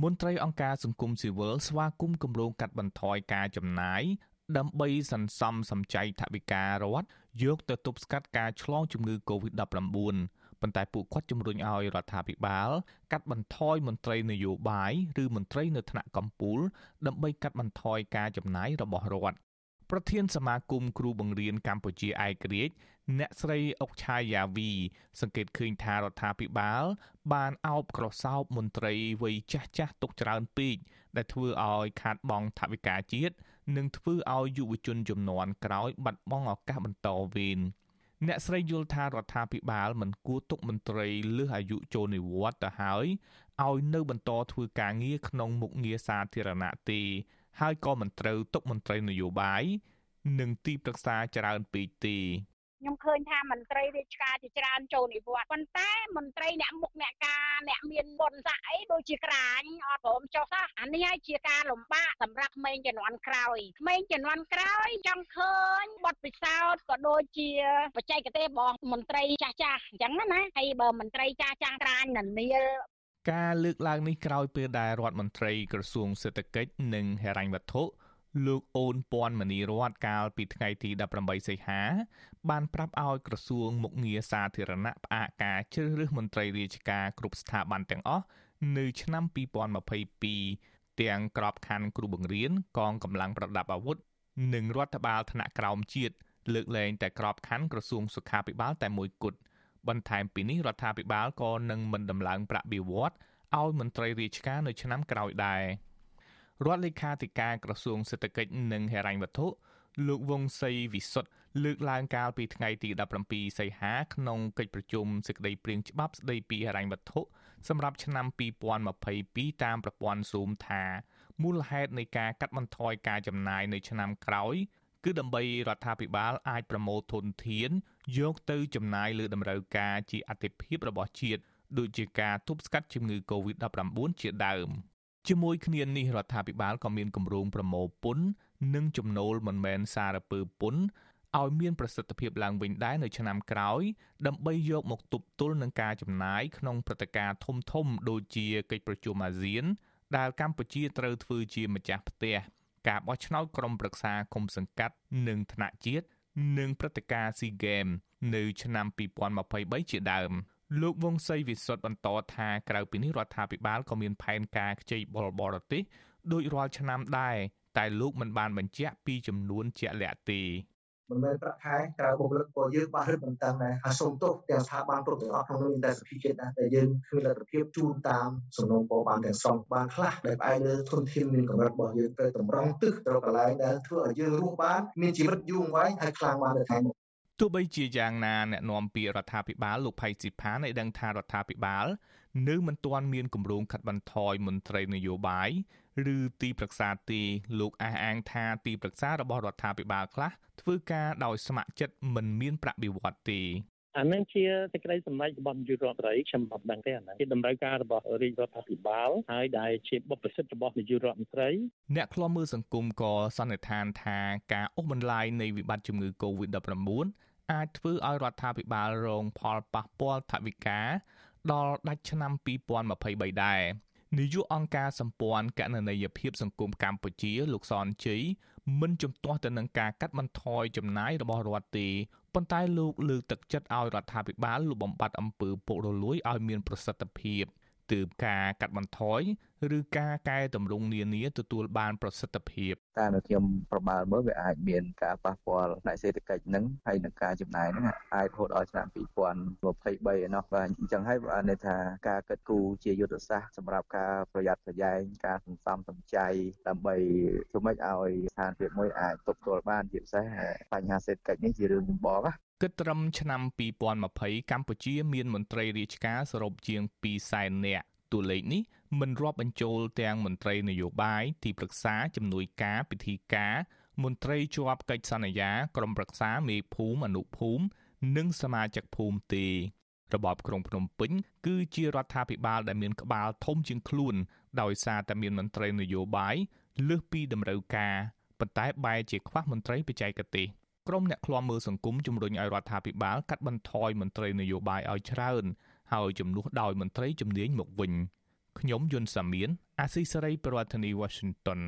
មន្ត្រីអង្គការសង្គមស៊ីវិលស្វាគមន៍គម្រោងកាត់បន្ថយការចំណាយដើម្បីសន្សំសំចៃថវិការដ្ឋយកទៅទប់ស្កាត់ការឆ្លងជំងឺ Covid-19 ប៉ុន្តែពួកគាត់ជំរុញឲ្យរដ្ឋាភិបាលកាត់បន្ថយមន្ត្រីនយោបាយឬមន្ត្រីនៅថ្នាក់កម្ពុជាដើម្បីកាត់បន្ថយការចំណាយរបស់រដ្ឋ ប្រធានសមាគមគ្រូបង្រៀនកម្ពុជាឯករាជ្យអ្នកស្រីអុកឆាយាវី សង្កេតឃើញថារដ្ឋាភិបាល បានអោបក្រសោបមន្ត្រីវ័យចាស់ចាស់ទុកច្រើនពេកដែលធ្វើឲ្យខាតបង់ថវិកាជាតិនិងធ្វើឲ្យយុវជនចំនួនក្រោយបាត់បង់ឱកាសបន្តវេនអ្នកស្រីយល់ថារដ្ឋាភិបាលមិនគួរទុកមន្ត្រីលើសអាយុចូលនិវត្តន៍ទៅហើយឲ្យនៅបន្តធ្វើការងារក្នុងមុខងារសាធារណៈទេ ហើយក៏មិនត្រូវទុកមន្ត្រីនយោបាយនិងទីប្រឹក្សាច្រើនពេកទេខ្ញុំឃើញថាមន្ត្រីរាជការជាច្រើនចូលនិវត្តន៍ប៉ុន្តែមន្ត្រីអ្នកមុខអ្នកការអ្នកមានបុណ្យស័ក្តិអីដូចជាក្រាញអត់ព្រមចុះសោះអានេះហើយជាការលំបាកសម្រាប់ក្មេងជំនាន់ក្រោយក្មេងជំនាន់ក្រោយចង់ឃើញបទពិសោធន៍ក៏ដូចជាបច្ចេកទេសបងមន្ត្រីចាស់ចាស់អញ្ចឹងណាហើយបើមន្ត្រីចាស់ចាស់ក្រាញនានា ការលើកឡើងនេះក្រោយពេលដែលរដ្ឋមន្ត្រីក្រសួងសេដ្ឋកិច្ចនិងហិរញ្ញវត្ថុលោកអូនពាន់មនីរតកាលពីថ្ងៃទី18សីហា បានប្រាប់ឲ្យក្រសួងមុខងារសាធារណៈផ្អាកការជ្រើសរើសមន្ត្រីរាជការគ្រប់ស្ថាប័នទាំងអស់នៅឆ្នាំ2022ទាំងក្របខ័ណ្ឌគ្រូបង្រៀនកងកម្លាំងប្រដាប់អាវុធនិងរដ្ឋបាលថ្នាក់ក្រោមជាតិលើកលែងតែក្របខ័ណ្ឌក្រសួងសុខាភិបាលតែមួយគត់ បន្ថែមពីនេះរដ្ឋាភិបាលក៏នឹងមិនដំឡើងប្រាក់បៀវត្សឲ្យមន្ត្រីរាជការនៅឆ្នាំក្រោយដែរ។រដ្ឋលេខាធិការក្រសួងសេដ្ឋកិច្ចនិងហិរញ្ញវត្ថុលោកវង្សីវិសុទ្ធលើកឡើងកាលពីថ្ងៃទី17សីហាក្នុងកិច្ចប្រជុំសេចក្តីព្រាងច្បាប់ស្តីពីហិរញ្ញវត្ថុសម្រាប់ឆ្នាំ2022តាមប្រព័ន្ធ Zoom ថាមូលហេតុនៃការកាត់បន្ថយការចំណាយនៅឆ្នាំក្រោយ គឺដើម្បីរដ្ឋាភិបាលអាចប្រមូលធនធាន យកទៅចំណាយលើតម្រូវការជាអតិភិបរបស់ជាតិដូចជាការទប់ស្កាត់ជំងឺ Covid-19 ជាដើម។ជាមួយគ្នានេះរដ្ឋាភិបាលក៏មានគម្រោងប្រមូលពន្ធនិងចំណូលមិនមែនសារពើពន្ធឲ្យមានប្រសិទ្ធភាពឡើងវិញដែរនៅឆ្នាំក្រោយ ដើម្បីយកមកទប់ទល់នឹងការចំណាយក្នុងព្រឹត្តិការណ៍ធំធំដូចជាកិច្ចប្រជុំអាស៊ាន ដែលកម្ពុជាត្រូវធ្វើជាម្ចាស់ផ្ទះ ការបោះឆ្នោតក្រុមប្រឹក្សាគុំសង្កាត់និងថ្នាក់ជាតិនិងព្រឹត្តិការណ៍ SEA Games នៅឆ្នាំ2023ជាដើម។លោកវង្សីវិសុទ្ធបន្តថាក្រៅពីនេះរដ្ឋាភិបាលក៏មានផែនការខ្ចីបុលបរទេសដោយរាល់ឆ្នាំដែរតែលោកមិនបានបញ្ជាក់ពីចំនួនជាក់លាក់ទេ មិនមែនប្រាក់ខែក្រៅបុគ្គលិកក៏យើងបានរឹតបន្តឹងដែរហើយសូមទោសទាំងស្ថាប័នគ្រប់ទាំងអស់ក្នុងនោះតែសភាជាតិដែរតែយើងគ្មានលទ្ធភាពជូនតាមសំណុំពរបានទាំងសងបានខ្លះដែលផ្អែកលើធនធានមានកម្រិតរបស់យើងទៅតម្រង់ទិសទៅកន្លែងដែលធ្វើឲ្យយើងរស់បានមានជីវិតយូរអង្វែងហើយខ្លាំងបាននៅថ្ងៃមុខ ទោះបីជាយ៉ាងណាអ្នកនាំពាក្យរដ្ឋាភិបាលលោកផៃស៊ីផានឲ្យដឹងថារដ្ឋាភិបាលនៅមិនទាន់មានគម្រោងកាត់បន្ថយមន្ត្រីនយោបាយឬទីប្រឹក្សាទេលោកអះអាងថាទីប្រឹក្សារបស់រដ្ឋាភិបាលខ្លះធ្វើការដោយស្ម័គ្រចិត្តមិនមានប្រាក់បៀវត្សទេអានឹងជាសេចក្តីសម្រេចរបស់នាយករដ្ឋមន្ត្រីខ្ញុំមិនដឹងទេអានឹងជាតម្រូវការរបស់រាជរដ្ឋាភិបាលហើយដែលជាបុព្វសិទ្ធិរបស់នាយករដ្ឋមន្ត្រីអ្នកខ្លំមើលសង្គមក៏សន្និដ្ឋានថាការអូសបន្លាយនៃវិបត្តិជំងឺ Covid-19 អាចធ្វើឲ្យរដ្ឋាភិបាលរងផលប៉ះពាល់ថវិកាដល់ដាច់ឆ្នាំ2023ដែរនាយកអង្គការសម្ព័ន្ធកណន័យភាពសង្គមកម្ពុជាលោកសនជ័យមិនជំទាស់ទៅនឹងការកាត់បន្ថយចំណាយរបស់រដ្ឋទេប៉ុន្តែលោកលើកទឹកចិត្តឲ្យរដ្ឋាភិបាលលុបបំបាត់អំពើពុករលួយឲ្យមានប្រសិទ្ធភាព ទើបការកាត់បន្ថយឬការកែតម្រង់នានាទទួលបានប្រសិទ្ធភាពតាមដែលខ្ញុំប្រមាលមើលវាអាចមានការប៉ះពាល់ផ្នែកសេដ្ឋកិច្ចហ្នឹងហើយនឹងការចំណាយហ្នឹងអាចរហូតដល់ឆ្នាំ2023ឯណោះបាទអញ្ចឹងហើយបានន័យថាការកិត្តគូជាយុទ្ធសាស្ត្រសម្រាប់ការប្រយ័ត្នប្រយែងការសន្សំសំចៃដើម្បីធ្វើម៉េចឲ្យស្ថានភាពមួយអាចទប់ទល់បានជាពិសេសបញ្ហាសេដ្ឋកិច្ចនេះជារឿងចម្បងណា គិតត្រឹមឆ្នាំ2020កម្ពុជាមានមន្ត្រីរាជការសរុបជាង200,000នាក់តួលេខនេះមិនរាប់បញ្ចូលទាំងមន្ត្រីនយោបាយទីប្រឹក្សាជំនួយការពិធីការមន្ត្រីជាប់កិច្ចសន្យាក្រុមប្រឹក្សាមេភូមិអនុភូមិនិងសមាជិកភូមិទេរបបក្រុងភ្នំពេញគឺជារដ្ឋាភិបាលដែលមានក្បាលធំជាងខ្លួន ដោយសារតែមានមន្ត្រីនយោបាយលើសពីតម្រូវការប៉ុន្តែបែរជាខ្វះមន្ត្រីបច្ចេកទេស ក្រុមអ្នកឃ្លាំមើលសង្គមជំរុញឲ្យរដ្ឋាភិបាលកាត់បន្ថយមន្ត្រីនយោបាយឲ្យច្រើនហើយជំនួសដោយមន្ត្រីជំនាញមកវិញខ្ញុំយុនសាមៀនអាស៊ីសេរីប្រធានាធិបតី Washington